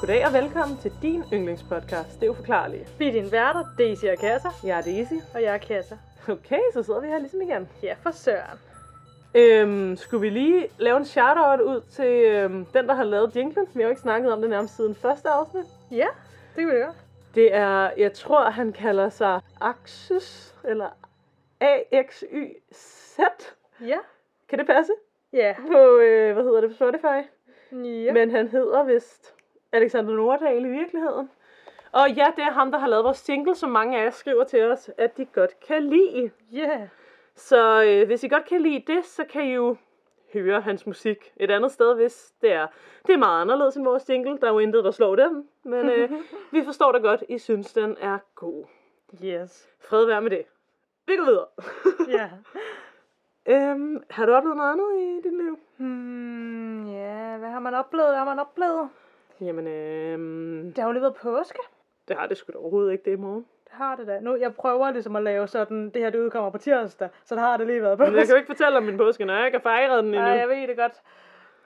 Goddag og velkommen til din yndlingspodcast, Det er uforklarlige. Vi er dine værter, Daisy og Kassa, Jeg er Daisy. og jeg er Kassa. Okay, så sidder vi her ligesom igen. Ja, for søren. Øhm, skulle vi lige lave en shout-out ud til øhm, den, der har lavet jinglen? Vi har jo ikke snakket om det nærmest siden første afsnit. Ja, det kan vi gøre. Det er, jeg tror, han kalder sig Axus, eller A-X-Y-Z. Ja. Kan det passe? Ja. På, øh, hvad hedder det, på Spotify? Ja. Men han hedder vist Alexander Nordahl i virkeligheden. Og ja, det er ham, der har lavet vores jingle, som mange af jer skriver til os, at de godt kan lide. Ja. Så øh, hvis I godt kan lide det, så kan I jo høre hans musik et andet sted, hvis det er. Det er meget anderledes end vores jingle. Der er jo intet, der slår den. Men øh, vi forstår da godt, I synes, den er god. Yes. Fred være med det. Vi går videre. Ja. øhm, har du oplevet noget andet i dit liv? Hmm, ja, hvad har man oplevet? Hvad har man oplevet? Jamen, øhm, Det har jo lige været påske. det har det sgu da overhovedet ikke det i morgen. Det har det da. Nu, jeg prøver ligesom at lave sådan, det her det udkommer på tirsdag, så det har det lige været Men jeg påske. kan jo ikke fortælle om min påske, når jeg ikke har fejret den endnu. Nej, jeg ved det godt.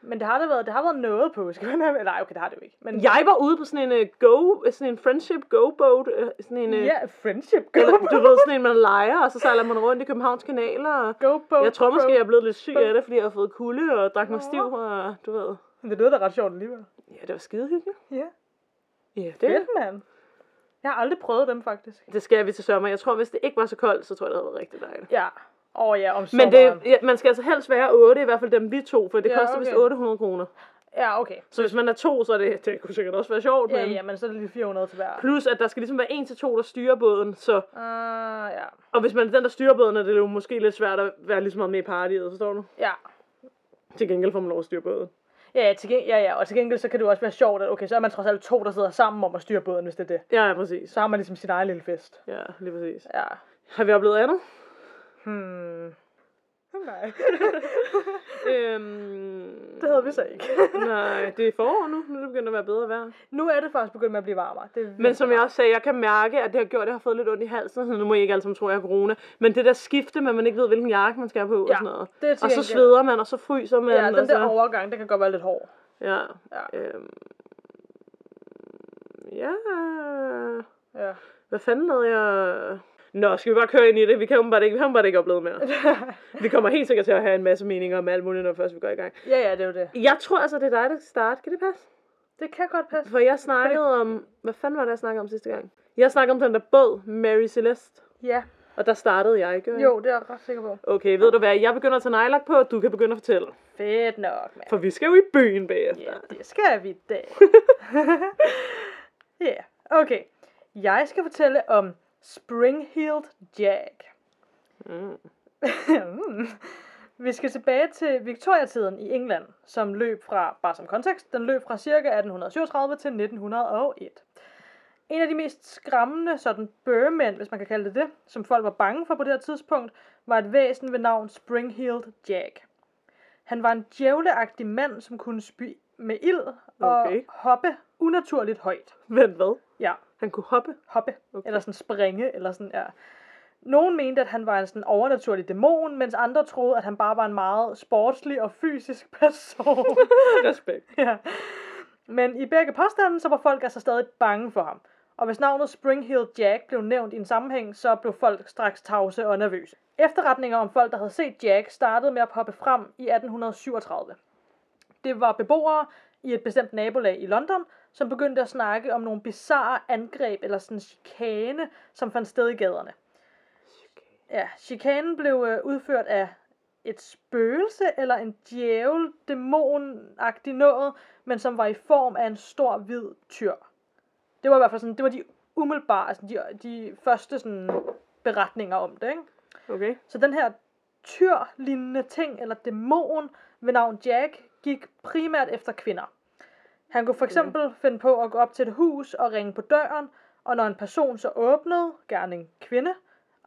Men det har det været, det har været noget påske. Nej, okay, det har det jo ikke. Men Jeg var ude på sådan en uh, go, sådan en friendship go boat, uh, sådan en, uh, ja, friendship go. eller, du ved, sådan en man leger, og så sejler man rundt i Københavns kanaler, og Go boat. jeg tror måske, jeg er blevet lidt syg af det, fordi jeg har fået kulde og drak mig stiv, og du ved. Men det lyder da ret sjovt alligevel. Ja, det var skide hyggeligt. Ja. Ja, det, Fedt, mand. Jeg har aldrig prøvet dem, faktisk. det skal vi til sommer. Jeg tror, hvis det ikke var så koldt, så tror jeg, det havde været rigtig dejligt. Ja. Åh oh, ja, om Men sommeren. det, ja, man skal altså helst være 8, i hvert fald dem vi to, for det Ja, koster vist okay. 800 kroner. Ja, okay. Så hvis man er to, så er det, det kunne sikkert også være sjovt, Ja, men ja, men så er det lige 400 til hver. plus at der skal ligesom være en til to, der styrer båden, så Ah, ja. Og hvis man er den, der styrer båden, er det jo måske lidt svært at være lige så meget med i partiet, forstår du? Ja. Til gengæld får man lov at styre båden. Ja, ja, til gengæld, ja, ja, og til gengæld så kan det jo også være sjovt, at okay, så er man trods alt to, der sidder sammen om at styre båden, hvis det er det. Ja, ja, præcis. Så har man ligesom sin egen lille fest. Ja, lige præcis. Ja. Har vi oplevet andet? Hmm. Nej. øhm, det havde vi så ikke. Nej, det er forår nu. Nu er det begyndt at være bedre vejr. nu er det faktisk begyndt at blive varmere. Det er Men som jeg også sagde, jeg kan mærke, at det har gjort, at jeg har fået lidt ondt i halsen. Så nu må I ikke alle sammen tro, at jeg har corona. Men det der skifte med, at man ikke ved, hvilken jakke man skal have på og Ja, sådan noget. det Og så sveder man, og så fryser man. Ja, den og så... der overgang, det kan godt være lidt hård. Ja. Ja. Øhm... Ja. Ja. Hvad fanden lavede jeg? Nå, skal vi bare køre ind i det? Vi kan bare ikke, vi har bare ikke oplevet mere. Vi kommer helt sikkert til at have en masse meninger om alt muligt, når først vi går i gang. ja, ja, det er jo det. Jeg tror altså, det er dig, der skal starte. Kan det passe? Det kan godt passe. For jeg snakkede om... Hvad fanden var det, jeg snakkede om sidste gang? Jeg snakkede om den der båd, Mary Celeste. Ja, Og der startede jeg, ikke? jo, det er jeg ret sikker på. Okay, ved du hvad? Jeg begynder at tage nejlak på, og du kan begynde at fortælle. Fedt nok, mand. For vi skal jo i byen bagefter. Ja, det skal vi da. Ja, okay. Jeg skal fortælle om Spring-Heeled Jack. Mm. Vi skal tilbage til Victoria-tiden i England, som løb fra, bare som kontekst, den løb fra ca. 1837 til 1901. En af de mest skræmmende sådan bøgemænd, hvis man kan kalde det det, som folk var bange for på det her tidspunkt, var et væsen ved navn Spring-Heeled Jack. Han var en djævleagtig mand, som kunne spy med ild og Okay. hoppe unaturligt højt. Vent, hvad? Ja, Han kunne hoppe? hoppe, Okay. eller sådan springe, eller sådan, ja. Nogen mente, at han var en sådan overnaturlig dæmon, mens andre troede, at han bare var en meget sportslig og fysisk person. Respekt. ja. Men i begge påstande, så var folk altså stadig bange for ham. Og hvis navnet Spring-Heeled Jack blev nævnt i en sammenhæng, så blev folk straks tavse og nervøse. Efterretninger om folk, der havde set Jack, startede med at poppe frem i 1837. Det var beboere i et bestemt nabolag i London, som begyndte at snakke om nogle bizarre angreb eller sådan chikane, som fandt sted i gaderne. Ja, chikanen blev øh, udført af et spøgelse eller en djævel, dæmonagtig noget, men som var i form af en stor hvid tyr. Det var i hvert fald sådan, det var de umiddelbare, altså de, de første sådan beretninger om det, ikke? Okay. Så den her tyr-lignende ting, eller dæmon ved navn Jack, gik primært efter kvinder. Han kunne for eksempel finde på at gå op til et hus og ringe på døren, og når en person så åbnede, gerne en kvinde,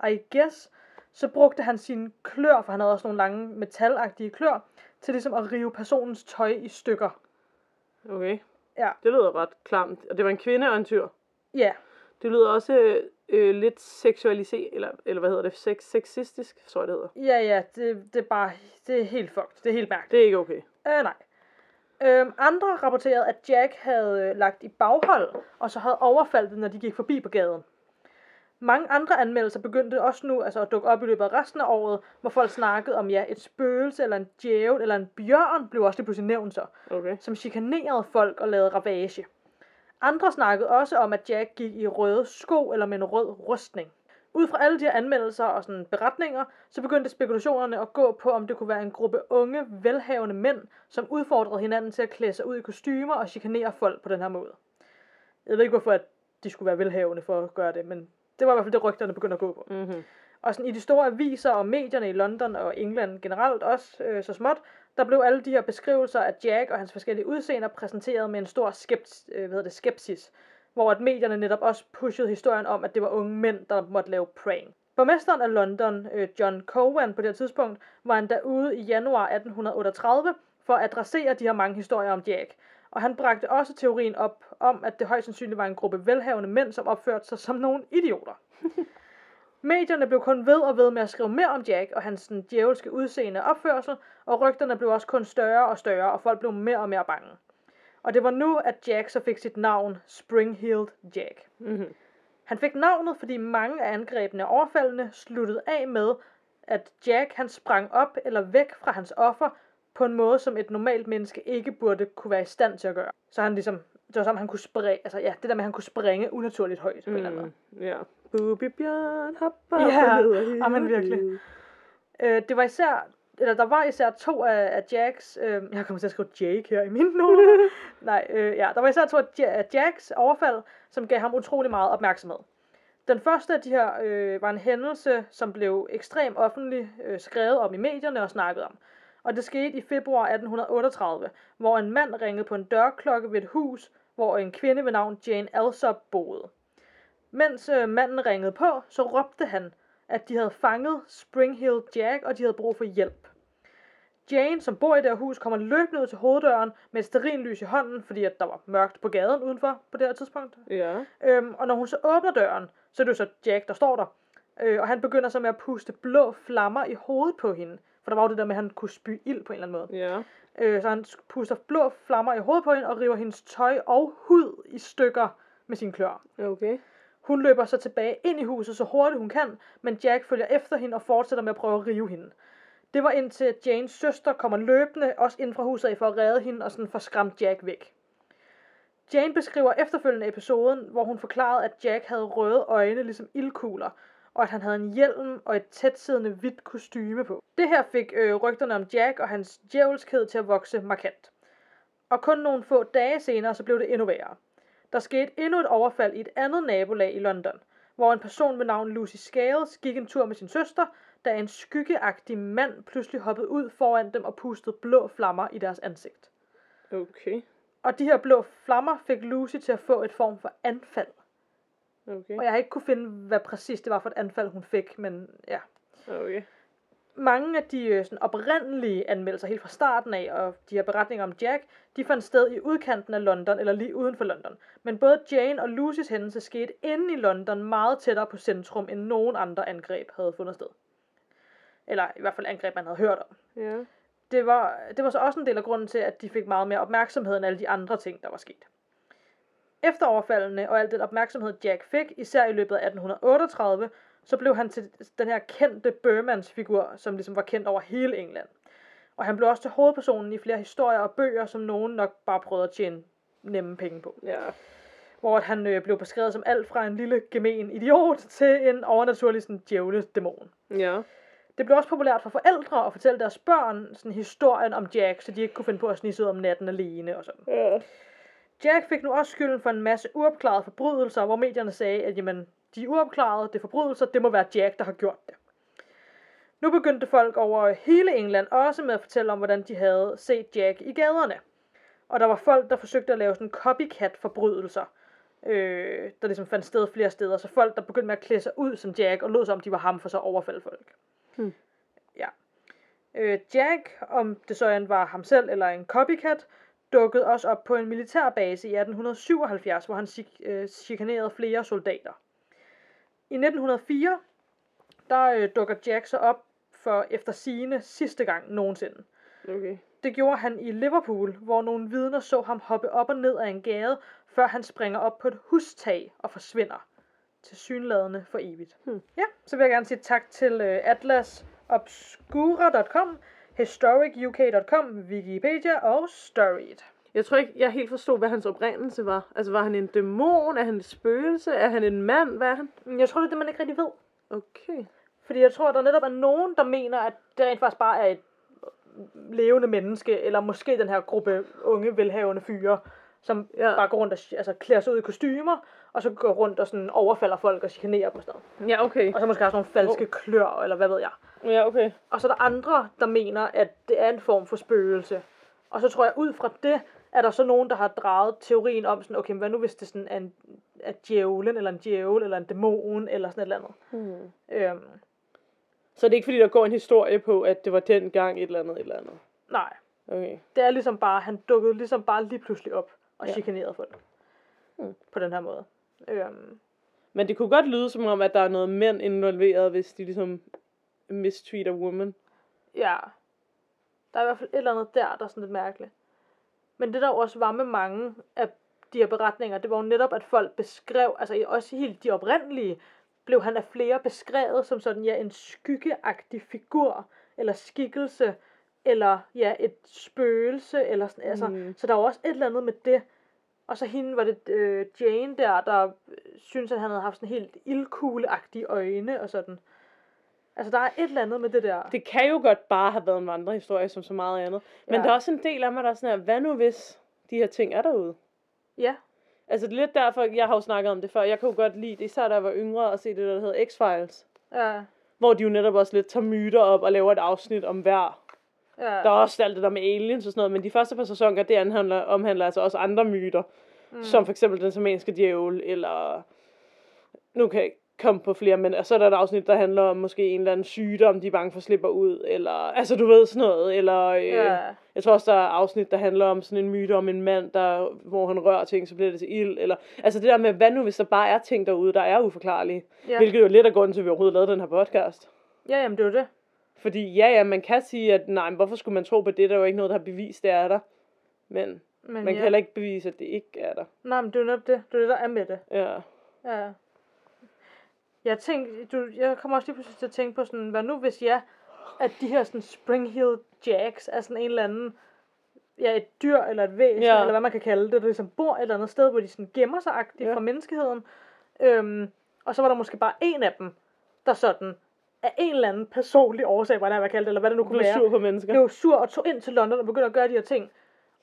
I guess, så brugte han sine klør, for han havde også nogle lange metalagtige klør, til ligesom at rive personens tøj i stykker. Okay. Ja. Det lyder ret klamt. Og det var en kvinde og en tyr. Ja, Det lyder også øh, lidt seksualiseret, eller, eller hvad hedder det? Sex, sexistisk, tror jeg det hedder. ja, ja, det, det er bare, det er helt fucked, det er helt mærkeligt. Det er ikke okay. Øh, nej. Øhm, andre rapporterede, at Jack havde øh, lagt i baghold, og så havde overfaldet, når de gik forbi på gaden. Mange andre anmeldelser begyndte også nu altså at dukke op i løbet af resten af året, hvor folk snakkede om, ja, et spøgelse, eller en djævel, eller en bjørn, blev også lige pludselig nævnt så, Okay. som chikanerede folk og lavede ravage. Andre snakkede også om, at Jack gik i røde sko eller med en rød rustning. Ud fra alle de her anmeldelser og sådan beretninger, så begyndte spekulationerne at gå på, om det kunne være en gruppe unge, velhavende mænd, som udfordrede hinanden til at klæde sig ud i kostymer og chikanere folk på den her måde. Jeg ved ikke, hvorfor at de skulle være velhavende for at gøre det, men det var i hvert fald det, rygterne begyndte at gå på. Mm-hmm. Og sådan i de store aviser og medierne i London og England generelt også øh, så småt, der blev alle de her beskrivelser af Jack og hans forskellige udseender præsenteret med en stor skept, øh, hvad hedder det, skepsis, hvor at medierne netop også pushede historien om, at det var unge mænd, der måtte lave prank. Borgmesteren af London, øh, John Cowan på det her tidspunkt, var endda ude i januar 1838 for at adressere de her mange historier om Jack. Og han bragte også teorien op om, at det højst sandsynligt var en gruppe velhavende mænd, som opførte sig som nogle idioter. Medierne blev kun ved og ved med at skrive mere om Jack og hans djævelske udseende og opførsel, og rygterne blev også kun større og større, og folk blev mere og mere bange. Og det var nu, at Jack så fik sit navn, Spring-Heeled Jack. Mm-hmm. Han fik navnet, fordi mange af angrebene og overfaldene sluttede af med, at Jack han sprang op eller væk fra hans offer på en måde, som et normalt menneske ikke burde kunne være i stand til at gøre. Så han ligesom, det var som, han kunne springe, altså ja, det der med, at han kunne springe unaturligt højt på en eller anden måde. Mm. Ja. Bubi Bjørn hopper Ja, amen, hele virkelig. Øh, det var især, eller der var især to af, af Jacks, øh, jeg kommer til at skrive Jake her i mine noter. Nej, øh, ja, der var især to af Ja- af Jacks overfald, som gav ham utrolig meget opmærksomhed. Den første af de her øh, var en hændelse, som blev ekstremt offentligt øh, skrevet om i medierne og snakket om. Og det skete i februar 1838, hvor en mand ringede på en dørklokke ved et hus, hvor en kvinde ved navn Jane Alsop boede. Mens øh, manden ringede på, så råbte han, at de havde fanget Spring-Hill Jack, og de havde brug for hjælp. Jane, som bor i det her hus, kommer løbende ud til hoveddøren med et stearinlys i hånden, fordi at der var mørkt på gaden udenfor på det her tidspunkt. Ja. Øhm, og når hun så åbner døren, så er det jo så Jack, der står der. Øh, og han begynder så med at puste blå flammer i hovedet på hende. For der var jo det der med, at han kunne spy ild på en eller anden måde. Ja. Øh, så han puster blå flammer i hovedet på hende og river hendes tøj og hud i stykker med sin klør. Okay. Hun løber så tilbage ind i huset så hurtigt hun kan, men Jack følger efter hende og fortsætter med at prøve at rive hende. Det var indtil Janes søster kommer løbende, også ind fra huset for at redde hende og sådan få skræmt Jack væk. Jane beskriver efterfølgende episoden, hvor hun forklarede, at Jack havde røde øjne ligesom ildkugler, og at han havde en hjelm og et tætsiddende hvidt kostyme på. Det her fik øh, rygterne om Jack og hans djævelskhed til at vokse markant. Og kun nogle få dage senere, så blev det endnu værre. Der skete endnu et overfald i et andet nabolag i London, hvor en person ved navn Lucy Scales gik en tur med sin søster, da en skyggeagtig mand pludselig hoppede ud foran dem og pustede blå flammer i deres ansigt. Okay. Og de her blå flammer fik Lucy til at få et form for anfald. Okay. Og jeg har ikke kunne finde, hvad præcis det var for et anfald, hun fik, men ja. Okay. Mange af de øh, sådan, oprindelige anmeldelser helt fra starten af, og de her beretninger om Jack, de fandt sted i udkanten af London, eller lige uden for London. Men både Jane og Lucys hændelse skete inde i London meget tættere på centrum, end nogen andre angreb havde fundet sted. Eller i hvert fald angreb, man havde hørt om. Ja. Det var, det var så også en del af grunden til, at de fik meget mere opmærksomhed end alle de andre ting, der var sket. Efter overfaldene og al den opmærksomhed, Jack fik, især i løbet af 1838, så blev han til den her kendte Burmans figur, som ligesom var kendt over hele England. Og han blev også til hovedpersonen i flere historier og bøger, som nogen nok bare prøvede at tjene nemme penge på. Ja. Hvor han øh, blev beskrevet som alt fra en lille gemen idiot til en overnaturlig sådan, djævle dæmon. Ja. Det blev også populært for forældre at fortælle deres børn sådan historien om Jack, så de ikke kunne finde på at snige sig ud om natten alene og sådan. Ja. Jack fik nu også skylden for en masse uopklarede forbrydelser, hvor medierne sagde, at jamen, de er uopklarede, det er forbrydelser, det må være Jack, der har gjort det. Nu begyndte folk over hele England også med at fortælle om, hvordan de havde set Jack i gaderne. Og der var folk, der forsøgte at lave sådan copycat-forbrydelser, øh, der ligesom fandt sted flere steder. Så folk, der begyndte med at klæde sig ud som Jack, og lod som om de var ham, for så at overfalde folk. Hmm. Ja. Øh, Jack, om det så end var ham selv eller en copycat, dukkede også op på en militærbase i 1877, hvor han chik- øh, chikanerede flere soldater. I 1904, der øh, dukker Jack så op for efter sine sidste gang nogensinde. Okay. Det gjorde han i Liverpool, hvor nogle vidner så ham hoppe op og ned af en gade, før han springer op på et hustag og forsvinder. Til synladende for evigt. Hmm. Ja, så vil jeg gerne sige tak til uh, atlasobscura.com, historicuk.com, Wikipedia og Storyt. Jeg tror ikke, jeg helt forstod, hvad hans oprindelse var. Altså, var han en dæmon? Er han et spøgelse? Er han en mand? Hvad er han? Jeg tror, det er det, man ikke rigtig ved. Okay. Fordi jeg tror, der netop er nogen, der mener, at det rent faktisk bare er et levende menneske, eller måske den her gruppe unge, velhavende fyre, som Ja. bare går rundt og altså, klæder sig ud i kostymer, og så går rundt og sådan overfalder folk og chikanerer dem og sådan noget. Ja, okay. Og så måske sådan nogle falske klør, eller hvad ved jeg. Ja, okay. Og så er der andre, der mener, at det er en form for spøgelse. Og så tror jeg, ud fra det, er der så nogen, der har draget teorien om sådan, okay, hvad nu hvis det sådan er en er djævlen, eller en djævel, eller en dæmon, eller sådan et eller andet. Hmm. Øhm, Så det er ikke fordi, der går en historie på, at det var dengang et eller andet et eller andet. nej, Okay. det er ligesom bare, han dukkede ligesom bare lige pludselig op og Ja. chikanerede folk. Hmm. På den her måde. Øhm, Men det kunne godt lyde som om, at der er noget mænd involveret, hvis de ligesom mistreater women. ja. Der er i hvert fald et eller andet der, der er sådan lidt mærkeligt. Men det der også var med mange af de her beretninger, det var jo netop, at folk beskrev, altså også helt de oprindelige, blev han af flere beskrevet som sådan, ja, en skyggeagtig figur, eller skikkelse, eller ja, et spøgelse, eller sådan, altså, Mm. så der var også et eller andet med det. Og så hende var det øh, Jane der, der øh, synes at han havde haft sådan helt ildkugleagtige øjne, og sådan. Altså, der er et eller andet med det der. Det kan jo godt bare have været en vandrehistorie som så meget andet. Men Ja. der er også en del af mig, der er sådan her, hvad nu hvis de her ting er derude? Ja, Altså det er lidt derfor, jeg har jo snakket om det før. Jeg kunne godt lide det, især da jeg var yngre, at se det, der hedder X-Files. ja, Hvor de jo netop også lidt tager myter op og laver et afsnit om hver. Ja. Der er også alt det der med aliens og sådan noget, men de første par sæsoner, det anhandler, omhandler altså også andre myter. Mm. Som for eksempel den samanske djævel, eller... Nu kan jeg ikke komme på flere, men så er der et afsnit, der handler om måske en eller anden sygdom, de er bange for slipper ud, eller... Altså, du ved sådan noget, eller... Øh, Ja. Jeg tror også, der er afsnit, der handler om sådan en myte om en mand, der, hvor han rører ting, så bliver det til ild. Eller, altså det der med, hvad nu hvis der bare er ting derude, der er uforklarlige. Ja. Hvilket jo er lidt af grunden til, at vi overhovedet lavede den her podcast. ja, jamen det er jo det. Fordi ja, ja, man kan sige, at nej, men hvorfor skulle man tro på det? Der er jo ikke noget, der har bevist, det er der. Men Men man ja. kan heller ikke bevise, at det ikke er der. Nej, men det er jo netop det. Det er det, der er med det. Ja. Ja. Jeg tænkte, du, jeg kommer også lige pludselig til at tænke på sådan, hvad nu hvis ja, at de her sådan Spring Hill Jacks er sådan en eller anden, ja, et dyr eller et væsen, Ja. eller hvad man kan kalde det, der ligesom bor et eller andet sted, hvor de sådan gemmer sig agtigt ja. fra menneskeheden. Øhm, og så var der måske bare en af dem, der sådan af en eller anden personlig årsag, hvad det kalde det, eller hvad det nu kunne være, sur på mennesker. blev sur og tog ind til London og begyndte at gøre de her ting.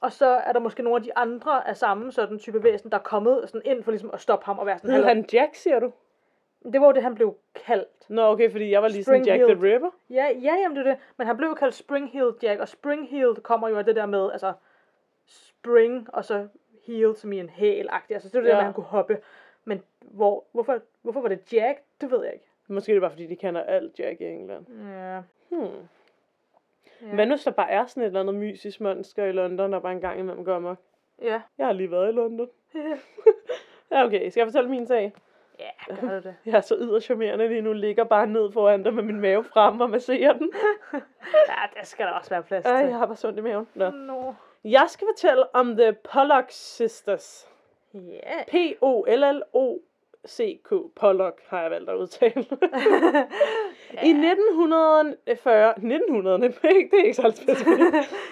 Og så er der måske nogle af de andre af samme sådan type væsen, der er kommet sådan ind for ligesom at stoppe ham og være sådan, Hed han Jack, siger du? Det var jo det, han blev kaldt. Nå, okay, fordi jeg var lige sådan Jack the Ripper. Ja, ja, jamen det er det. Men han blev jo kaldt Spring-Heeled Jack, og Spring-Heeled kommer jo af det der med, altså, spring, og så heeled som i en hæl -agtig. Altså, det er det. Ja. der med, at han kunne hoppe. Men hvor, hvorfor, hvorfor var det Jack? Det ved jeg ikke. Måske er det bare, fordi de kender alt Jack i England. Ja. Hmm. Ja. Hvad nu, hvis der bare er sådan et eller andet mysisk monster i London, der bare en gang imellem går amok? Ja. Jeg har lige været i London. Ja, okay. Skal jeg fortælle min sag? ja, gør du det. Jeg er så yder charmerende lige nu. Ligger bare ned foran dig med min mave frem og masserer den. Ja, det skal der også være plads Ej, til. jeg har bare sundt i maven. Nå. Nå. Jeg skal fortælle om The Pollock Sisters. Ja. P-O-L-L-O-C-K. Pollock har jeg valgt at udtale. I 1940, 1900'erne, det er ikke så.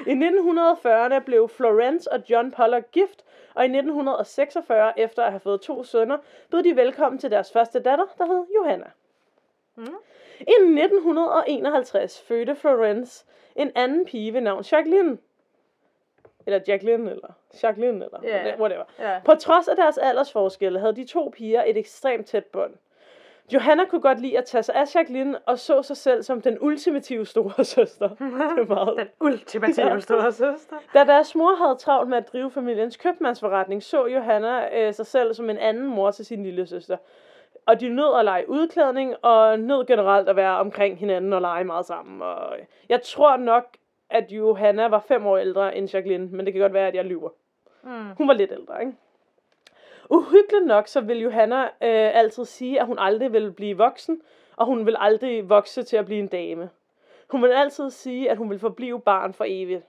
I 1940'erne blev Florence og John Pollock gift, og i 1946, efter at have fået to sønner, bød de velkommen til deres første datter, der hed Johanna. Mm. I 1951 fødte Florence en anden pige ved navn Jacqueline. Eller Jacqueline, eller Jacqueline, eller Ja. whatever. Ja. På trods af deres aldersforskelle havde de to piger et ekstremt tæt bånd. Johanna kunne godt lide at tage sig af Jacqueline og så sig selv som den ultimative store søster. Det er meget. Den ultimative Ja. store søster. Da deres mor havde travlt med at drive familiens købmandsforretning, så Johanna øh, sig selv som en anden mor til sin lille søster. Og de nød at lege udklædning, og nød generelt at være omkring hinanden og lege meget sammen. Og øh, jeg tror nok, at Johanna var fem år ældre end Jacqueline, men det kan godt være, at jeg lyver. Mm. Hun var lidt ældre, ikke? Uhyggeligt nok, så vil Johanna øh, altid sige, at hun aldrig vil blive voksen, og hun vil aldrig vokse til at blive en dame. Hun vil altid sige, at hun vil forblive barn for evigt.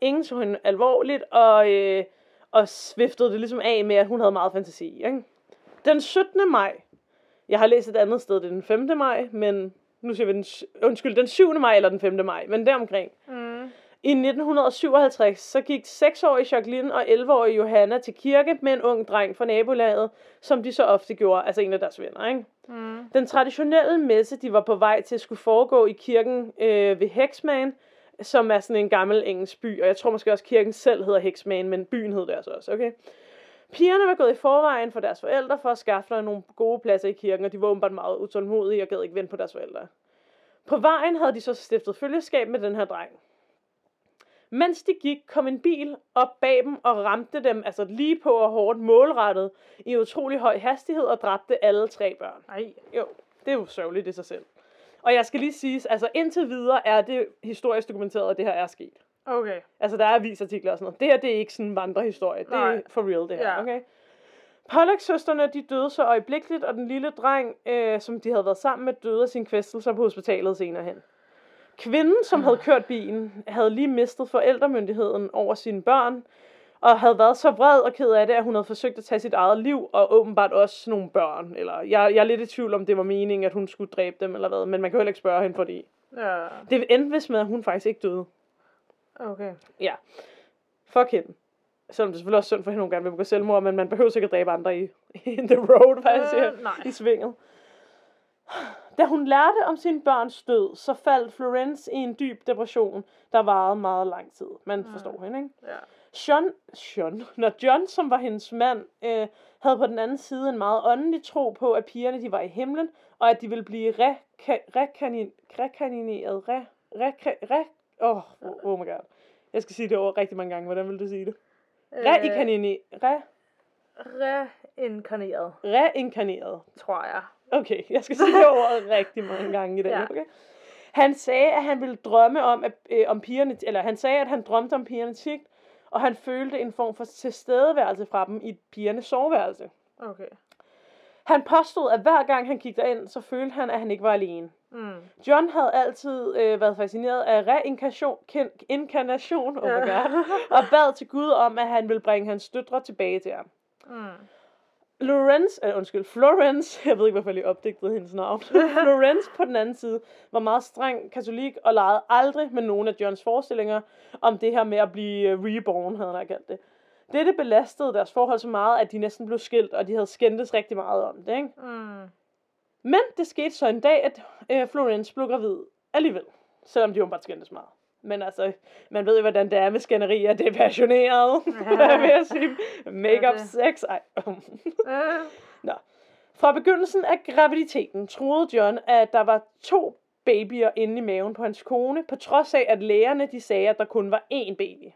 Ingen tog hende alvorligt, og, øh, og sviftede det ligesom af med, at hun havde meget fantasi. Ikke? Den 17. maj, jeg har læst et andet sted, det er den 5. maj, men nu siger vi den, undskyld, den 7. maj eller den 5. maj, men deromkring. Mm. I 1957, så gik 6-årige Jacqueline og 11-årige Johanna til kirke med en ung dreng fra nabolaget, som de så ofte gjorde, altså en af deres venner, ikke? Mm. Den traditionelle messe, de var på vej til, skulle foregå i kirken øh, ved Hexman, som er sådan en gammel engelsk by, og jeg tror måske også, kirken selv hedder Hexman, men byen hed det altså også, okay? Pigerne var gået i forvejen for deres forældre for at skaffe sig nogle gode pladser i kirken, og de var åbenbart meget utålmodige og gad ikke vente på deres forældre. På vejen havde de så stiftet følgeskab med den her dreng. Mens de gik, kom en bil op bag dem og ramte dem altså lige på og hårdt målrettet i utrolig høj hastighed og dræbte alle tre børn. Ej. Jo, det er jo sørgeligt i sig selv. Og jeg skal lige sige, altså indtil videre er det historisk dokumenteret, at det her er sket. Okay. Altså der er avisartikler og sådan noget. Det her, det er ikke sådan en vandrehistorie. Det Nej. er for real, det her, Ja. okay? Pollock-søsterne, de døde så øjeblikkeligt, og den lille dreng, øh, som de havde været sammen med, døde af sine kvæstelser på hospitalet senere hen. Kvinden, som havde kørt bilen, havde lige mistet forældremyndigheden over sine børn, og havde været så vred og ked af det, at hun havde forsøgt at tage sit eget liv, og åbenbart også nogle børn. Eller jeg, jeg er lidt i tvivl om, det var meningen, at hun skulle dræbe dem, eller hvad, men man kan jo heller ikke spørge hende, fordi Ja. det endte vist med, at hun faktisk ikke døde. Okay. Ja. Fuck hende. Selvom det er selvfølgelig også synd for hende, hun gerne vil begå selvmord, men man behøver sikkert dræbe andre i in the road, hvad jeg Øh, siger, nej. i svinget. Da hun lærte om sin børns død, så faldt Florence i en dyb depression, der varede meget lang tid. Man forstår hende, ikke? Ja. John, John, når John, som var hendes mand, øh, havde på den anden side en meget åndelig tro på, at pigerne de var i himlen, og at de ville blive reka- rekanin- rekanineret. Re, reka, re, oh, oh my god. Jeg skal sige det over rigtig mange gange. Hvordan vil du sige det? Øh, Reinkarneret. Re, Reinkarneret, reinkarneret. tror jeg. Okay, jeg skal sige det over rigtig mange gange i dag. Ja. Okay? Han sagde, at han ville drømme om, at, øh, om pigerne, eller han sagde, at han drømte om pigerne tigt, og han følte en form for tilstedeværelse fra dem i pigernes soveværelse. Okay. Han påstod, at hver gang han gik derind, så følte han, at han ikke var alene. Mm. John havde altid øh, været fascineret af reinkarnation, kin- inkarnation, oh Ja. Og bad til Gud om, at han ville bringe hans døtre tilbage til ham. Mm. Lorenz, øh, undskyld, Florence, jeg ved ikke, hvorfor jeg lige opdigtede hendes navn. Florence på den anden side var meget streng katolik og legede aldrig med nogen af Johns forestillinger om det her med at blive øh, reborn, havde han kaldt det. Dette belastede deres forhold så meget, at de næsten blev skilt, og de havde skændtes rigtig meget om det. Ikke? Mm. Men det skete så en dag, at øh, Florence blev gravid alligevel, selvom de åbenbart skændtes meget. Men altså, man ved jo, hvordan det er med skænderier. Det er passioneret, hvad vil jeg sige. Make-up det. sex. Ej. Øh. Fra begyndelsen af graviditeten troede John, at der var to babyer inde i maven på hans kone, på trods af, at lægerne de sagde, at der kun var én baby.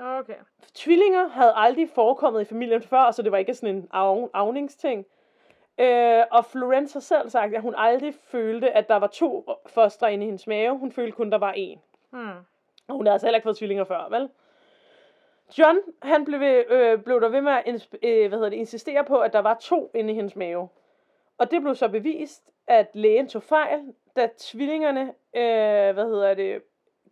Okay. Tvillinger havde aldrig forekommet i familien før, så det var ikke sådan en af, avningsting. Øh, og Florence har selv sagt, at hun aldrig følte, at der var to fostre inde i hendes mave. Hun følte kun, der var én. Mm. Og hun havde altså heller ikke fået tvillinger før, vel? John, han blev, ved, øh, blev der ved med at ins- øh, hvad hedder det, insistere på, at der var to inde i hendes mave. Og det blev så bevist, at lægen tog fejl, da tvillingerne, øh, hvad hedder det,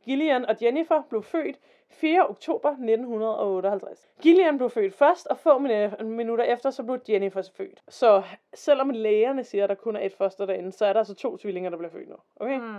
Gillian og Jennifer blev født 4. oktober 1958. Gillian blev født først, og få min- minutter efter, så blev Jennifer født. Så selvom lægerne siger, at der kun er et foster derinde, så er der altså to tvillinger, der bliver født nu. Okay? Mm.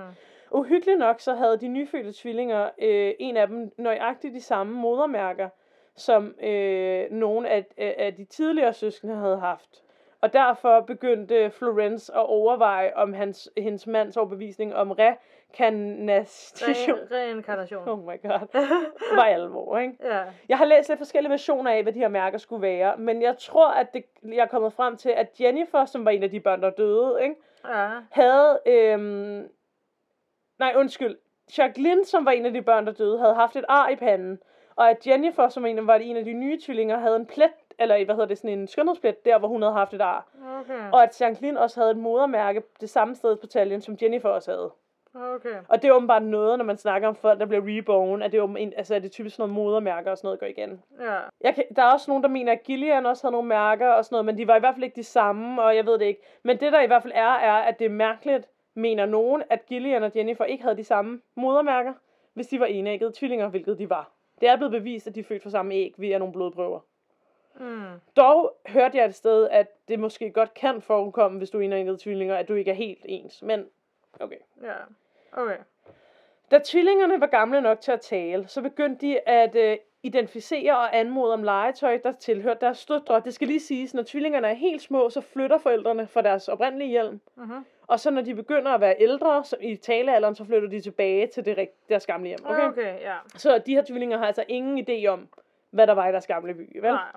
Uhyggeligt nok, så havde de nyfødte tvillinger, øh, en af dem nøjagtigt de samme modermærker, som øh, nogle af, af de tidligere søskende havde haft. Og derfor begyndte Florence at overveje, om hans, hendes mands overbevisning om rekanastation, Re- reinkarnation. oh my god, var alvor, ikke? Ja. Jeg har læst lidt forskellige versioner af, hvad de her mærker skulle være, men jeg tror, at det, jeg er kommet frem til, at Jennifer, som var en af de børn, der døde, ikke? Ja. havde, øhm, nej undskyld, Jacqueline, som var en af de børn, der døde, havde haft et ar i panden, og at Jennifer, som en, var en af de nye tvillinger, havde en plet, eller hvad hedder det, sådan en skønhedsplet, der hvor hun havde haft et ar. Okay. Og at Jacqueline også havde et modermærke det samme sted på taljen, som Jennifer også havde. Okay. Og det er åbenbart noget, når man snakker om folk, der bliver reborn, at det er, åben- en, altså, at det er typisk sådan noget modermærker og sådan noget går igen. Ja. Jeg kan, der er også nogen, der mener, at Gillian også havde nogle mærker og sådan noget, men de var i hvert fald ikke de samme, og jeg ved det ikke. Men det, der i hvert fald er, er, at det er mærkeligt, mener nogen, at Gillian og Jennifer ikke havde de samme modermærker, hvis de var enæggede tvillinger, hvilket de var. Det er blevet bevist, at de er født fra samme æg via nogle blodprøver. Mm. Dog hørte jeg et sted, at det måske godt kan forekomme, hvis du er enægget tvillinger, at du ikke er helt ens. Men, okay. Ja. Okay. Da tvillingerne var gamle nok til at tale, så begyndte de at øh, identificere og anmode om legetøj, der tilhørte deres døtre. Det skal lige siges, når tvillingerne er helt små, så flytter forældrene fra deres oprindelige hjem. Mhm. Og så når de begynder at være ældre så i talealderen, så flytter de tilbage til det, deres gamle hjem. Okay? okay. Ja. Så de her tvillinger har altså ingen idé om, hvad der var i deres gamle by. Vel? Nej.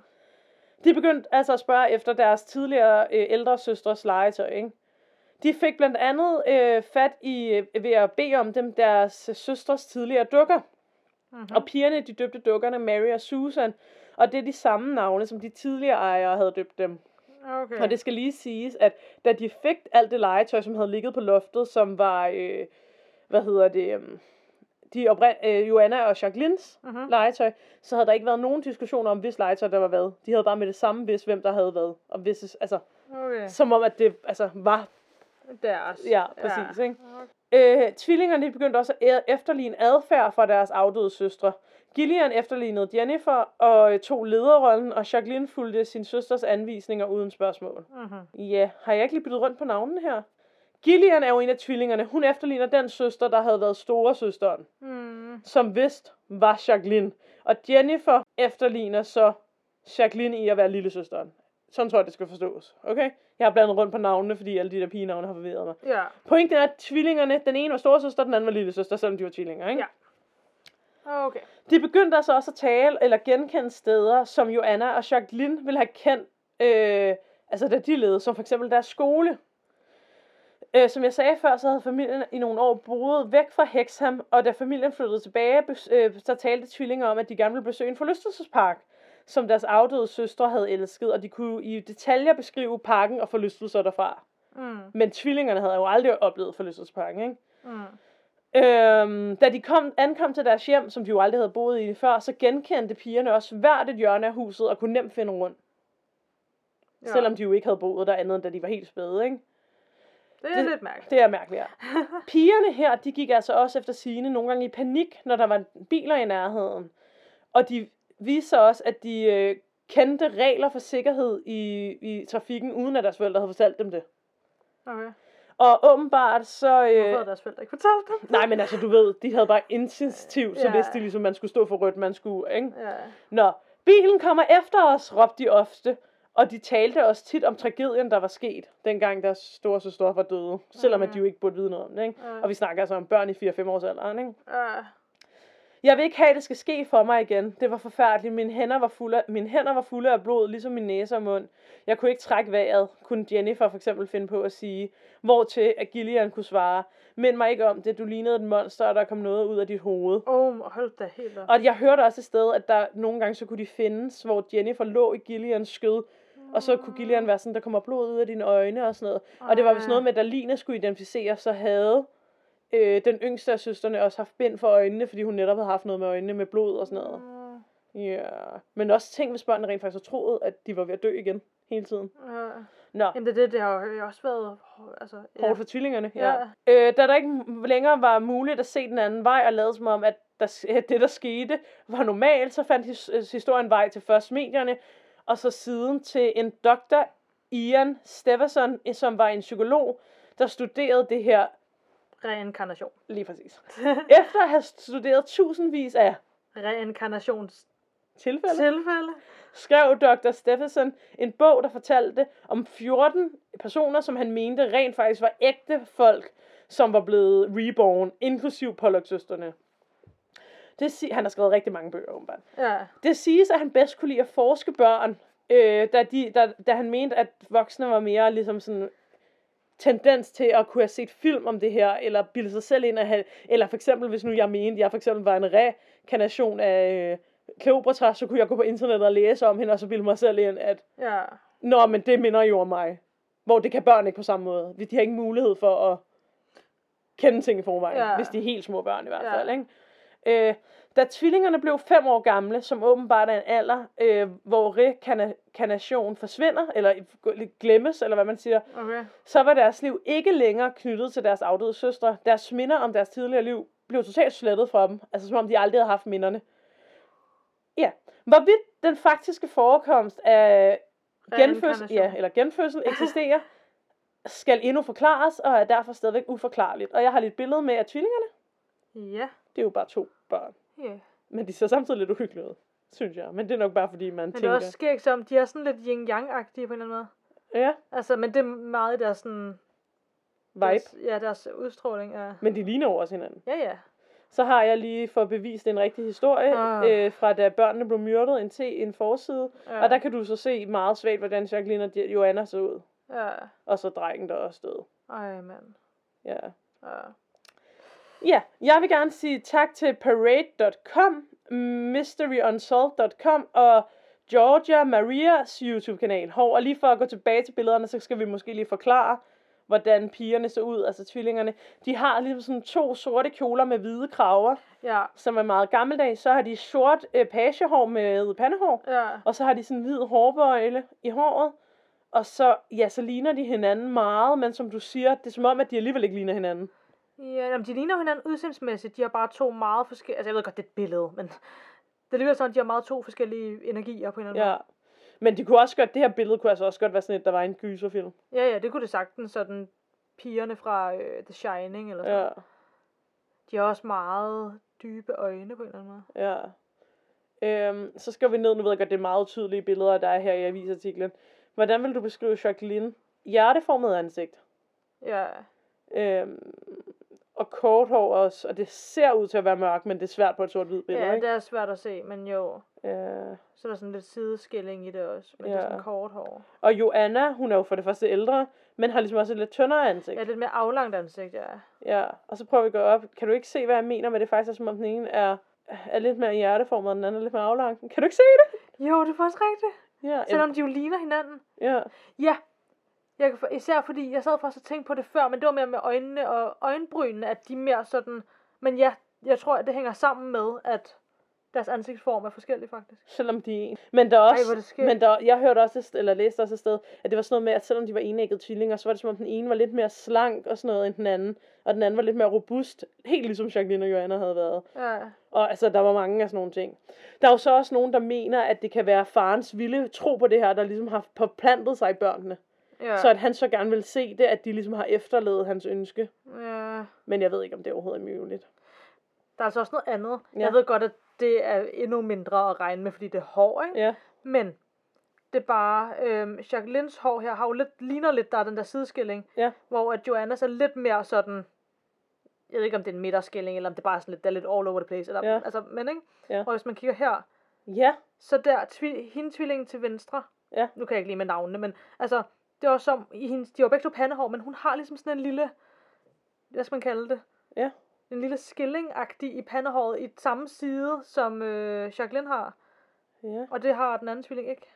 De begyndte altså at spørge efter deres tidligere øh, ældre søstres legetøj. Ikke? De fik blandt andet øh, fat i, øh, ved at bede om dem, deres øh, søstres tidligere dukker. Mhm. Og pigerne, de døbte dukkerne Mary og Susan. Og det er de samme navne, som de tidligere ejere havde døbt dem. Okay. Og det skal lige siges, at da de fik alt det legetøj, som havde ligget på loftet, som var, øh, hvad hedder det, øh, de oprind, øh, Joanna og Jacquelines Mhm. legetøj, så havde der ikke været nogen diskussion om, hvis legetøj der var hvad. De havde bare med det samme vidst, hvem der havde hvad. Og hvis, altså, Okay. som om, at det altså, var, Deres. ja, præcis, ikke? Øh, tvillingerne begyndte også at efterligne adfærd fra deres afdøde søstre. Gillian efterlignede Jennifer og øh, tog lederrollen, og Jacqueline fulgte sin søsters anvisninger uden spørgsmål. Mhm. Ja, har jeg ikke lige byttet rundt på navnene her? Gillian er jo en af tvillingerne. Hun efterligner den søster, der havde været store søsteren, Mm. som vist var Jacqueline. Og Jennifer efterligner så Jacqueline i at være lille søsteren. Sådan tror jeg, det skal forstås. Okay? Jeg har blandet rundt på navnene, fordi alle de der pigenavne har forvirret mig. Ja. Pointen er, at tvillingerne, den ene var storesøster, den anden var lille søster, selvom de var tvillinger, ikke? Ja. Okay. De begyndte altså også at tale eller genkende steder, som Joanna og Jacqueline ville have kendt, øh, altså da de levede, som for eksempel deres skole. Øh, som jeg sagde før, så havde familien i nogle år boet væk fra Hexham, og da familien flyttede tilbage, øh, så talte tvillinger om, at de gerne ville besøge en forlystelsespark, som deres afdøde søstre havde elsket, og de kunne i detaljer beskrive parken og forlystelser derfra. Mm. Men tvillingerne havde jo aldrig oplevet forlystelsesparken, ikke? Mm. Øhm, da de kom, ankom til deres hjem, som de jo aldrig havde boet i før, så genkendte pigerne også hvert et hjørne af huset og kunne nemt finde rundt. Ja. Selvom de jo ikke havde boet der andet, end da de var helt spæde, ikke? Det er det- lidt mærkeligt. Det er mærkeligt, ja. Pigerne her, de gik altså også efter sine nogle gange i panik, når der var biler i nærheden. Og de viste også, at de øh, kendte regler for sikkerhed i, i trafikken, uden at deres forældre havde fortalt dem det. Okay. Og åbenbart så... Hvorfor Øh, havde deres forældre ikke fortalt dem? nej, men altså, du ved, de havde bare instinktivt, så Ja. vidste de ligesom, man skulle stå for rødt, man skulle, ikke? Ja. Nå, bilen kommer efter os, råbte de ofte. Og de talte også tit om tragedien, der var sket, dengang deres store søster var døde. Selvom at de jo ikke burde vide noget om det, ikke? Ja. Og vi snakker altså om børn i 4-5 års alderen, ikke? Ja. Jeg vil ikke have, at det skal ske for mig igen. Det var forfærdeligt. Mine hænder var fulde af, mine hænder var fulde af blod, ligesom min næse og mund. Jeg kunne ikke trække vejret, kunne Jennifer for eksempel finde på at sige. Hvortil at Gillian kunne svare, mind mig ikke om det, du lignede et monster, og der kom noget ud af dit hoved. Åh, oh, hold da helt op. Og jeg hørte også et sted, at der nogle gange så kunne de findes, hvor Jennifer lå i Gillians skød, og så kunne Gillian være sådan, der kommer blod ud af dine øjne og sådan noget. Og det var vist noget med, at da Line skulle identificere, så havde øh, den yngste af søsterne også haft bind for øjnene, fordi hun netop havde haft noget med øjnene med blod og sådan noget. Mm. Ja. Men også tænk, hvis børnene rent faktisk havde troet, at de var ved at dø igen hele tiden. Ja. Nå, Jamen det er det, det har jo også været, altså, ja. hårdt for tvillingerne. Ja. Øh, da der ikke længere var muligt at se den anden vej, og lade som om, at, der, det, der skete, var normalt, så fandt his, øh, historien vej til først medierne, og så siden til en doktor, Ian Stevenson, som var en psykolog, der studerede det her Reinkarnation. lige præcis. Efter at have studeret tusindvis af Reinkarnations tilfælde, tilfælde. skrev Dr. Stephenson en bog, der fortalte om 14 personer, som han mente rent faktisk var ægte folk, som var blevet reborn, inklusiv Pollock-søsterne. Det si- han har skrevet rigtig mange bøger, åbenbart. Ja. Det siges, at han bedst kunne lide at forske børn, øh, da, de, da, da han mente, at voksne var mere ligesom sådan tendens til at kunne have set film om det her, eller bilde sig selv ind at have, eller for eksempel, hvis nu jeg mente, jeg for eksempel var en rekarnation af øh, Kleopatra, så kunne jeg gå på internettet og læse om hende, og så bilde mig selv ind, at Ja. Nå, men det minder jo om mig. Hvor det kan børn ikke på samme måde. De har ikke mulighed for at kende ting i forvejen, Ja. hvis de er helt små børn i hvert Ja. fald. Ikke? Øh, da tvillingerne blev fem år gamle, som åbenbart er en alder, øh, hvor rekarnation forsvinder, eller glemmes, eller hvad man siger, Okay. så var deres liv ikke længere knyttet til deres afdøde søstre. Deres minder om deres tidligere liv blev totalt slettet fra dem, altså som om de aldrig havde haft minderne. Ja. Hvorvidt den faktiske forekomst af genfødsel, ja, eller genfødsel eksisterer, skal endnu forklares, og er derfor stadigvæk uforklarligt. Og jeg har lige et billede med af tvillingerne. Ja. Det er jo bare to børn. Ja. Men de ser samtidig lidt uhyggelige ud, synes jeg. Men det er nok bare fordi, man Men det tænker... er også skægt som, de er sådan lidt yin-yang-agtige på en eller anden måde. Ja, Altså, men det er meget deres sådan... vibe. Deres, ja, deres udstråling er... Men de ligner jo også hinanden. Ja, ja. Så har jeg lige for bevist en rigtig historie Ah. øh, fra da børnene blev myrdet, en, te, en forside. ja. Og der kan du så se meget svagt, hvordan Jacqueline og Joanna så ud. Ja. Og så drengen, der også døde. Ej, mand. Ja. Ja. Ja, jeg vil gerne sige tak til parade.com, mysteryunsolved.com og Georgia Marias YouTube-kanal. Hov, og lige for at gå tilbage til billederne, så skal vi måske lige forklare, hvordan pigerne så ud, altså tvillingerne. De har ligesom sådan to sorte kjoler med hvide kraver, Ja. som er meget gammeldags. Så har de sort øh, pagehår med pandehår, Ja. og så har de sådan en hvid hårbøjle i håret. Og så, ja, så ligner de hinanden meget, men som du siger, det er som om, at de alligevel ikke ligner hinanden. Ja, jamen, de ligner hinanden udseendsmæssigt. De har bare to meget forskellige... Altså, jeg ved godt, det er et billede, men... Det er alligevel sådan, at de har meget to forskellige energier på en eller anden Ja. Men de kunne også godt, det her billede kunne altså også godt være sådan et, der var en gyserfilm. Ja, ja, det kunne det sagtens. Sådan pigerne fra øh, The Shining eller sådan. Ja, De har også meget dybe øjne på en eller anden måde. ja. Øhm, så skal vi ned, nu ved jeg godt, det er meget tydelige billeder, der er her i avisartiklen. Hvordan vil du beskrive Jacqueline? Hjerteformet ansigt. Ja, Øhm, og kort hår også, og det ser ud til at være mørkt, men det er svært på et sort-hvid billede, ja ikke? det er svært at se, men jo. Øh, Så er der sådan lidt sideskilling i det også. Men det er Ja. sådan kort hår. og Joanna, hun er jo for det første ældre, men har ligesom også et lidt tyndere ansigt. Ja, lidt mere aflangt ansigt, ja. Ja, og så prøver vi at gå op. Kan du ikke se, hvad jeg mener med det? Faktisk er som om den ene er, er lidt mere hjerteformet, og den anden er lidt mere aflang. Kan du ikke se det? Jo, det er faktisk rigtigt. Ja, Selvom de jo ligner hinanden. ja. Ja. Jeg kan, for- især fordi, jeg sad faktisk og tænkte på det før, men det var mere med øjnene og øjenbrynene, at de er mere sådan... Men ja, jeg tror, at det hænger sammen med, at deres ansigtsform er forskellig faktisk. Selvom de er en. Men der er også, er det skægt. men der, jeg hørte også, eller læste også et sted, at det var sådan noget med, at selvom de var enæggede tvillinger, så var det som om den ene var lidt mere slank og sådan noget end den anden, og den anden var lidt mere robust, helt ligesom Jacqueline og Joanna havde været. Ja, Og altså, der var mange af sådan nogle ting. Der er jo så også nogen, der mener, at det kan være farens vilde tro på det her, der ligesom har forplantet sig i børnene. Ja, Så at han så gerne vil se det, at de ligesom har efterlevet hans ønske. ja. Men jeg ved ikke, om det overhovedet er muligt. Der er altså også noget andet. Ja. Jeg ved godt, at det er endnu mindre at regne med, fordi det er hår, ikke? Ja, Men det er bare, øhm, Jacquelines hår her har jo lidt, ligner lidt, der er den der sideskilling, ja, hvor at Joannas er lidt mere sådan, jeg ved ikke om det er en midterskilling, eller om det bare er sådan lidt, det er lidt all over the place, eller, Ja. altså, men ikke? Ja. Og hvis man kigger her, ja, så der, tvi, hende tvillingen til venstre, Ja. nu kan jeg ikke lige med navnene, men altså, det er også som, i hendes, de har begge to pandehår, men hun har ligesom sådan en lille, hvad skal man kalde det? ja. En lille skilling-agtig i pandehåret i samme side, som øh, Jacqueline har. ja. Og det har den anden tvilling ikke.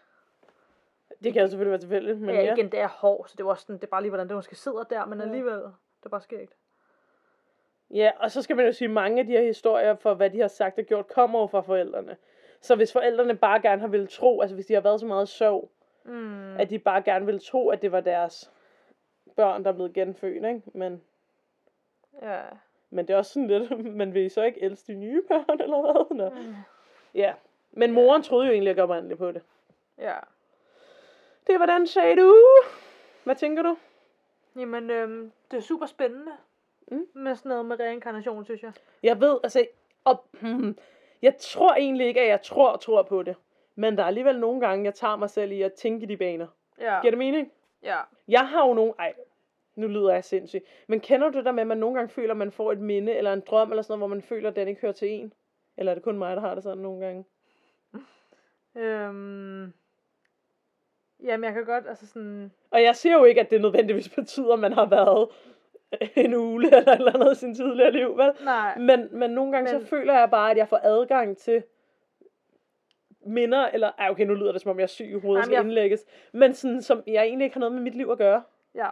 Det kan jo selvfølgelig være tilfældigt, men Men ja. ja, igen, det er hår, så det var også sådan, det er bare lige, hvordan det måske sidder der, men Ja. alligevel, det er bare skægt. Ja, og så skal man jo sige, at mange af de her historier for, hvad de har sagt og gjort, kommer jo fra forældrene. Så hvis forældrene bare gerne har ville tro, altså hvis de har været så meget sov, Mm. at de bare gerne ville tro, at det var deres børn, der er blevet genfødt, ikke? Men, Ja. men det er også sådan lidt, men vil I så ikke elske de nye børn, eller hvad? Nå. Mm. Ja, men moren troede jo egentlig ikke oprindeligt på det. Ja. Det er, hvordan sagde du? Hvad tænker du? Jamen, øhm, det er super spændende. Mm. Med sådan noget med reinkarnation, synes jeg. Jeg ved, altså, og, hmm, jeg tror egentlig ikke, at jeg tror tror på det. Men der er alligevel nogle gange, jeg tager mig selv i at tænke de baner. Ja. Giver det mening? Ja. Jeg har jo nogle... Ej, nu lyder jeg sindssyg. Men kender du det der med, at man nogle gange føler, at man får et minde eller en drøm eller sådan noget, hvor man føler, at den ikke hører til en? Eller er det kun mig, der har det sådan nogle gange? Øhm, jamen, jeg kan godt, altså sådan... Og jeg siger jo ikke, at det nødvendigvis betyder, at man har været en ule eller eller andet i sin tidligere liv, vel? Nej. Men, men nogle gange. Men- så føler jeg bare, at jeg får adgang til minder, eller, ej okay, nu lyder det som om jeg er syg i hovedet Jamen, jeg- indlægges, men sådan, som jeg egentlig ikke har noget med mit liv at gøre. Ja.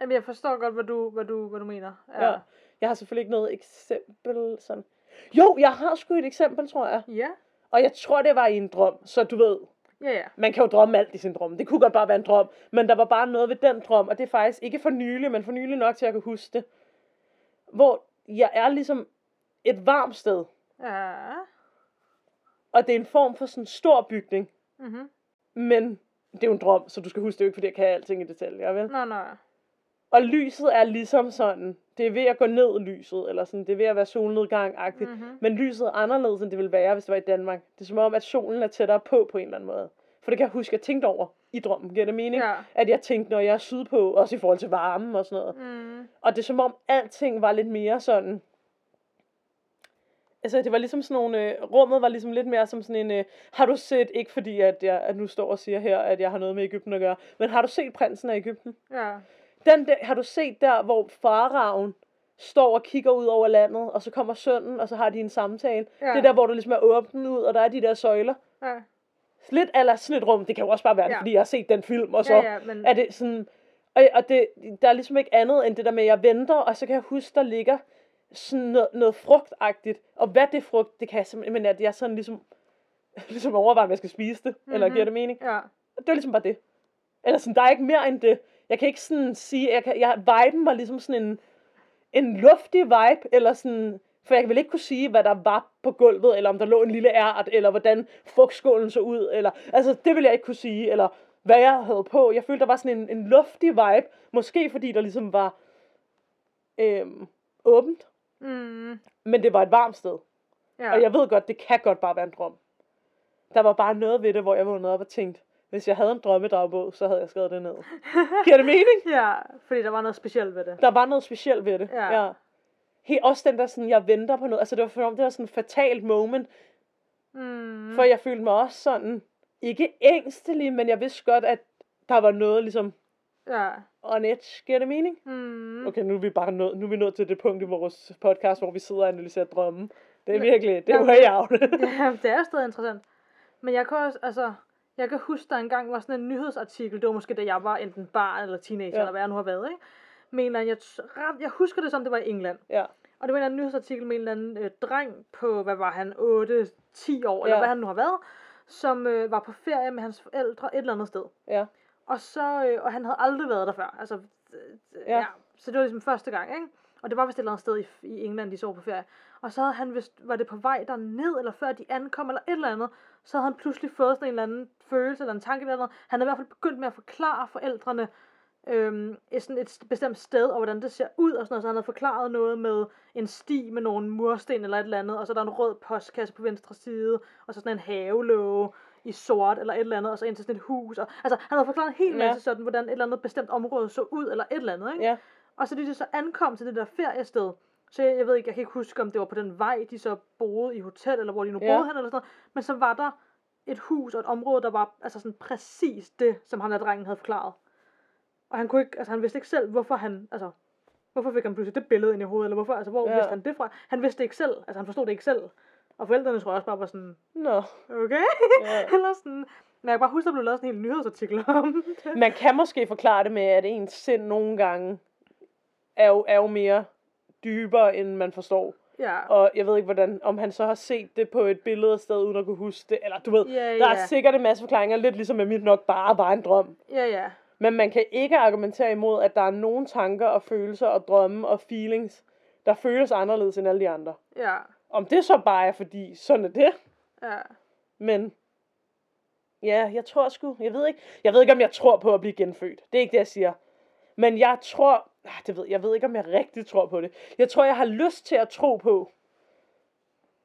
Jamen, jeg forstår godt, hvad du, hvad du, hvad du mener. Ja. Jeg har selvfølgelig ikke noget eksempel sådan. Jo, jeg har sgu et eksempel, tror jeg. Ja. Og jeg tror, det var i en drøm, så du ved, Ja, ja. man kan jo drømme alt i sin drøm. Det kunne godt bare være en drøm, men der var bare noget ved den drøm, og det er faktisk ikke for nylig, men for nylig nok til, at jeg kan huske det. Hvor jeg er ligesom et varmt sted, Ja. Og det er en form for sådan en stor bygning, Mhm. men det er jo en drøm, så du skal huske det jo ikke, fordi jeg kan alting i detaljer, vel? Nå, nej. Og lyset er ligesom sådan, det er ved at gå ned lyset, eller sådan, det er ved at være solnedgang-agtigt. Mhm. Men lyset er anderledes, end det ville være, hvis det var i Danmark. Det er som om, at solen er tættere på på en eller anden måde. For det kan jeg huske, at jeg tænkte over i drømmen. Giver det mening? Ja. At jeg tænkte, når jeg er sydpå, også i forhold til varmen og sådan noget. Mm. Og det er som om, alting var lidt mere sådan... Altså, det var ligesom sådan nogle... Øh, rummet var ligesom lidt mere som sådan en... Øh, har du set, ikke fordi at jeg at nu står og siger her, at jeg har noget med Ægypten at gøre, men har du set prinsen af Ægypten? Ja. Den der, har du set der, hvor faraven står og kigger ud over landet, og så kommer sønnen, og så har de en samtale. Ja. Det er der, hvor du ligesom er åbent ud, og der er de der søjler. Ja. Lidt eller sådan et rum. Det kan jo også bare være, ja. fordi jeg har set den film, og så Ja, ja, men... er det sådan... Og, og det, der er ligesom ikke andet end det der med, at jeg venter, og så kan jeg huske, der ligger sådan noget, noget frugtagtigt. Og hvad det frugt, det kan jeg simpelthen... Men at jeg sådan ligesom, ligesom overvejer, om jeg skal spise det. Mm-hmm. Eller Mhm. giver det mening? Ja. Det var ligesom bare det. Eller sådan, der er ikke mere end det. Jeg kan ikke sådan sige, jeg kan, jeg, viben var ligesom sådan en, en luftig vibe, eller sådan, for jeg vil ikke kunne sige, hvad der var på gulvet, eller om der lå en lille ært, eller hvordan frugtskålen så ud, eller, altså det vil jeg ikke kunne sige, eller hvad jeg havde på. Jeg følte, der var sådan en, en luftig vibe, måske fordi der ligesom var øhm, åbent, Mm. men det var et varmt sted. Ja. Og jeg ved godt, det kan godt bare være en drøm. Der var bare noget ved det, hvor jeg vågnede op og tænkte, hvis jeg havde en drømmedagbog, så havde jeg skrevet det ned. Giver det mening? ja, fordi der var noget specielt ved det. Der var noget specielt ved det. Ja. ja. He, også den der sådan, jeg venter på noget. Altså det var for om det var sådan et fatalt moment. Mm. For jeg følte mig også sådan, ikke ængstelig, men jeg vidste godt, at der var noget ligesom Ja. on edge. Giver det mening? Mm. Okay, nu er vi bare nået, nu er vi nået til det punkt i vores podcast, hvor vi sidder og analyserer drømme. Det er Men- virkelig, det Ja. er way out. Ja, det er stadig interessant. Men jeg kan også, altså, jeg kan huske, der engang var sådan en nyhedsartikel, det var måske da jeg var enten barn eller teenager, Ja. ja. eller hvad jeg nu har været, ikke? En anden, jeg, ret, jeg husker det som, det var i England. ja. Og det var en eller anden nyhedsartikel med en eller anden øh, dreng på, hvad var han, 8-10 år, Ja. eller hvad han nu har været, som øh, var på ferie med hans forældre et eller andet sted. Ja. Og så, øh, og han havde aldrig været der før. Altså, Ja. ja. Så det var ligesom første gang, ikke? Og det var vist et eller andet sted i, i England, de så på ferie. Og så havde han vist, var det på vej derned, eller før de ankom, eller et eller andet, så havde han pludselig fået sådan en eller anden følelse, eller en tanke eller noget. Han havde i hvert fald begyndt med at forklare forældrene, øhm, et, sådan et bestemt sted, og hvordan det ser ud, og sådan noget. Så han havde forklaret noget med en sti med nogle mursten eller et eller andet, og så er der en rød postkasse på venstre side, og så sådan en havelåge i sort eller et eller andet, og så ind til sådan et hus. Og, altså, han havde forklaret en hel Ja. masse sådan, hvordan et eller andet bestemt område så ud, eller et eller andet, ikke? Ja. Og så de så ankom til det der feriested, så jeg, jeg ved ikke, jeg kan ikke huske, om det var på den vej, de så boede i hotel, eller hvor de nu Ja. boede hen, eller sådan noget. Men så var der et hus og et område, der var altså sådan præcis det, som ham der drengen havde forklaret. Og han kunne ikke, altså han vidste ikke selv, hvorfor han, altså, hvorfor fik han pludselig det billede ind i hovedet, eller hvorfor, altså hvor Ja. ja. vidste han det fra? Han vidste det ikke selv, altså han forstod det ikke selv. Og forældrene tror jeg også bare var sådan, Nå. okay, Ja. eller sådan. Men jeg kan bare huske, der blev lavet sådan en hel nyhedsartikel om det. Man kan måske forklare det med, at ens sind nogle gange er jo, er jo mere dybere, end man forstår. Ja, Og jeg ved ikke, hvordan, om han så har set det på et billede et sted, uden at kunne huske det. Eller du ved, ja, der er ja, sikkert en masse forklaringer, lidt ligesom at mit nok bare var en drøm. ja, ja. Men man kan ikke argumentere imod, at der er nogle tanker og følelser og drømme og feelings, der føles anderledes end alle de andre. Ja, Om det så bare er, fordi sådan er det, ja. men ja, jeg tror sgu, jeg ved ikke, jeg ved ikke, om jeg tror på at blive genfødt. Det er ikke det, jeg siger. Men jeg tror, ah, det ved, jeg ved ikke, om jeg rigtig tror på det. Jeg tror, jeg har lyst til at tro på,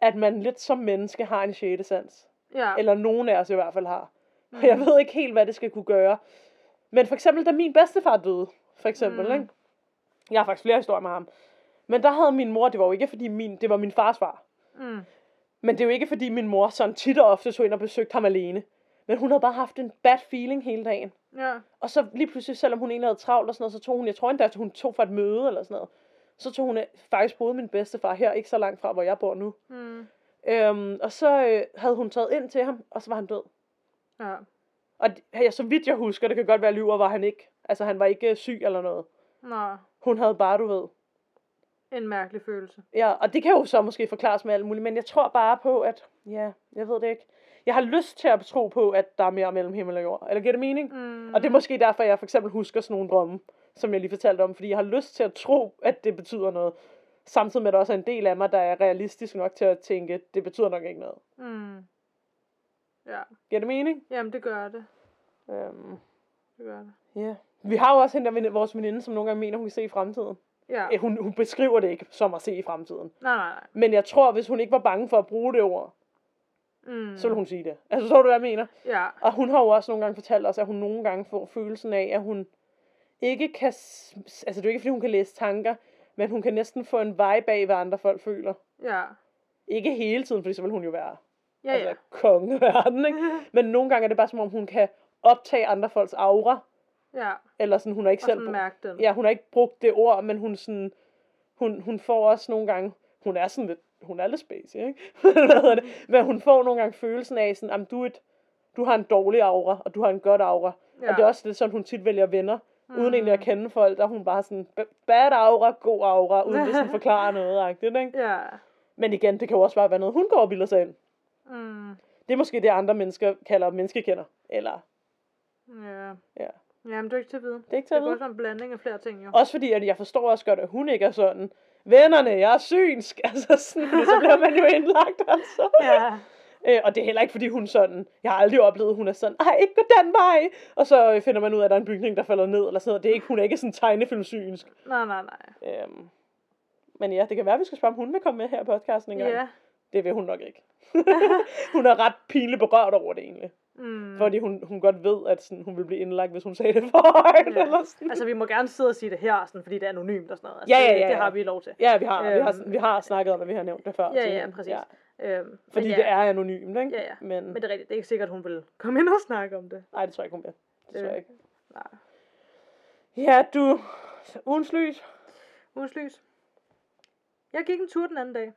at man lidt som menneske har en sjette sans. Ja, Eller nogen af os i hvert fald har. Og jeg ved ikke helt, hvad det skal kunne gøre. Men for eksempel, da min bedstefar døde, for eksempel, Mm. mm. ikke? Jeg har faktisk flere historier med ham. Men der havde min mor, det var jo ikke fordi min, det var min fars far. mm. Men det er jo ikke fordi min mor sådan tit og ofte så ind og besøgte ham alene. Men hun havde bare haft en bad feeling hele dagen. ja, Og så lige pludselig, selvom hun egentlig havde travlt og sådan noget, så tog hun, jeg tror endda, at hun tog for et møde eller sådan noget. Så tog hun øh, faktisk boede min bedstefar her, ikke så langt fra, hvor jeg bor nu. mm. Øhm, og så øh, havde hun taget ind til ham, og så var han død. ja. Og ja, så vidt jeg husker, det kan godt være lyver, var han ikke. Altså han var ikke øh, syg eller noget. Nå, Hun havde bare, du ved. En mærkelig følelse. Ja, og det kan jo så måske forklares med alt muligt, men jeg tror bare på, at, ja, jeg ved det ikke. Jeg har lyst til at tro på, at der er mere mellem himmel og jord. Eller giver det mening? Mm. Og det er måske derfor, jeg for eksempel husker sådan nogle drømme, som jeg lige fortalte om, fordi jeg har lyst til at tro, at det betyder noget. Samtidig med, at der også er en del af mig, der er realistisk nok til at tænke, at det betyder nok ikke noget. Mm. Ja. Giver det mening? Jamen, det gør det. Øhm, Det gør det. ja. Vi har jo også hende der, vores veninde, som nogle gange mener, hun kan se i fremtiden. Ja. Eh, Hun, hun beskriver det ikke som at se i fremtiden. Nej, nej, nej. Men jeg tror, hvis hun ikke var bange for at bruge det ord, Mm. så ville hun sige det. Altså, så du, hvad jeg mener? Ja. Og hun har jo også nogle gange fortalt os, at hun nogle gange får følelsen af, at hun ikke kan... Altså, det er ikke, fordi hun kan læse tanker, men hun kan næsten få en vibe af, hvad andre folk føler. Ja. Ikke hele tiden, fordi så vil hun jo være Ja, ja. altså, konge af verden, ikke? Men nogle gange er det bare som om, hun kan optage andre folks aura, Ja. eller sådan, hun har ikke Og selv... mærke den. Ja, hun har ikke brugt det ord, men hun sådan... Hun, hun får også nogle gange... Hun er sådan lidt... Hun er lidt spacey, ikke? Det? Men hun får nogle gange følelsen af sådan, at du, et, du har en dårlig aura, og du har en godt aura. Ja. Og det er også lidt sådan, hun tit vælger venner. Mm. Uden egentlig at Mm. kende folk, der er hun bare sådan, "Ba- bad aura, god aura, uden det sådan forklarer noget, agtigt, ikke? Ja. Men igen, det kan jo også bare være noget, hun går og bilder sig ind. Mm. Det er måske det, andre mennesker kalder menneskekender. Eller, Ja. ja. Jamen, det er ikke til at vide. Det er ikke til Det at er vide. også en blanding af flere ting, jo. Også fordi, at jeg forstår også godt, at hun ikke er sådan, vennerne, jeg er synsk. Altså sådan, fordi så bliver man jo indlagt, altså. Ja. Øh, og det er heller ikke, fordi hun sådan, jeg har aldrig oplevet, at hun er sådan, ej, ikke gå den vej. Og så øh, finder man ud af, at der er en bygning, der falder ned, eller sådan noget. Det er ikke, hun er ikke sådan tegnefilmsynsk. Nej, nej, nej. Øhm, men ja, det kan være, at vi skal spørge, om hun vil komme med her i podcasten en gang. Ja. Det vil hun nok ikke. hun er ret pinligt berørt over det egentlig. Mm. Fordi hun, hun godt ved, at sådan, hun vil blive indlagt, hvis hun sagde det for højt. Ja. Eller sådan. Altså, vi må gerne sidde og sige det her, sådan, fordi det er anonymt og sådan noget. Altså, Ja, ja, det- ja, Det ja. har vi lov til. Ja, vi har, vi, har, Øhm. vi har snakket om, at vi har nævnt det før. Ja, ja, præcis. Øhm, Fordi ja, det er anonymt, ikke? Ja, ja. Men, Men det er rigtigt. Det er ikke sikkert, hun vil komme ind og snakke om det. nej, det tror jeg ikke, hun vil. Det tror Det- jeg ikke. Nej. Ja, du. Ugens lys. Ugens lys. Jeg gik en tur den anden dag.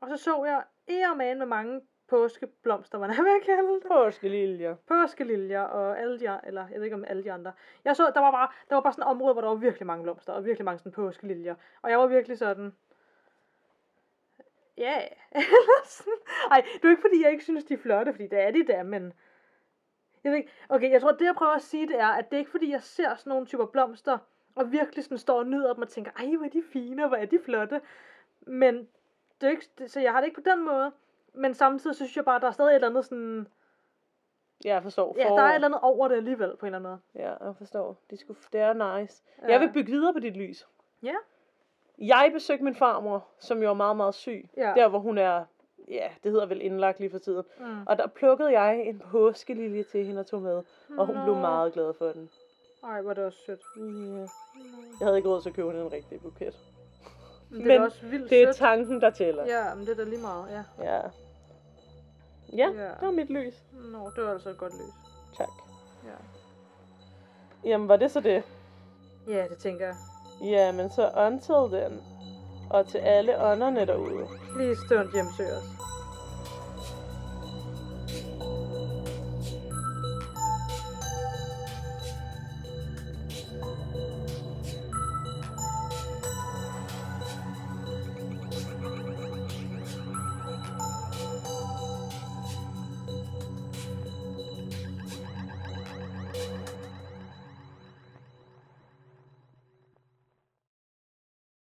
Og så så jeg Egerman med mange påskeblomster, hvad jeg vil kalde det. Påskeliljer. Påskeliljer og alle de eller jeg ved ikke om alle de andre. Jeg så, der var bare, der var bare sådan et område, hvor der var virkelig mange blomster, og virkelig mange sådan påskeliljer. Og jeg var virkelig sådan, ja, yeah. Ej, det er ikke fordi, jeg ikke synes, de er flotte, fordi det er de der, men... Jeg ved ikke, okay, jeg tror, det jeg prøver at sige, det er, at det er ikke fordi, jeg ser sådan nogle typer blomster, og virkelig sådan står og nyder dem og tænker, ej, hvor er de fine, og hvor er de flotte. Men det er ikke, så jeg har det ikke på den måde. Men samtidig så synes jeg bare, der er stadig et eller andet sådan... Ja, jeg forstår. Ja, For... der er et eller andet over det alligevel, på en eller anden måde. Ja, jeg forstår. De skulle... Det er nice. Ja. Jeg vil bygge videre på dit lys. Ja. Jeg besøgte min farmor, som jo er meget, meget syg. Ja. Der, hvor hun er, ja, det hedder vel indlagt lige for tiden. Mm. Og der plukkede jeg en påskelilje til hende og tog med. Og hun blev Nå. meget glad for den. Ej, hvor det også sødt. Ja. Jeg havde ikke råd til at købe hende en rigtig buket. Men det Men er også vildt Det er sødt. tanken, der tæller. Ja, men det er da lige meget, ja. Ja. Ja, Ja. det var mit lys. Nå, det var altså et godt lys. Tak. Ja. Jamen, var det så det? Ja, det tænker jeg. Ja, men så until then. Og til alle ånderne derude. Please don't hjemsøge os.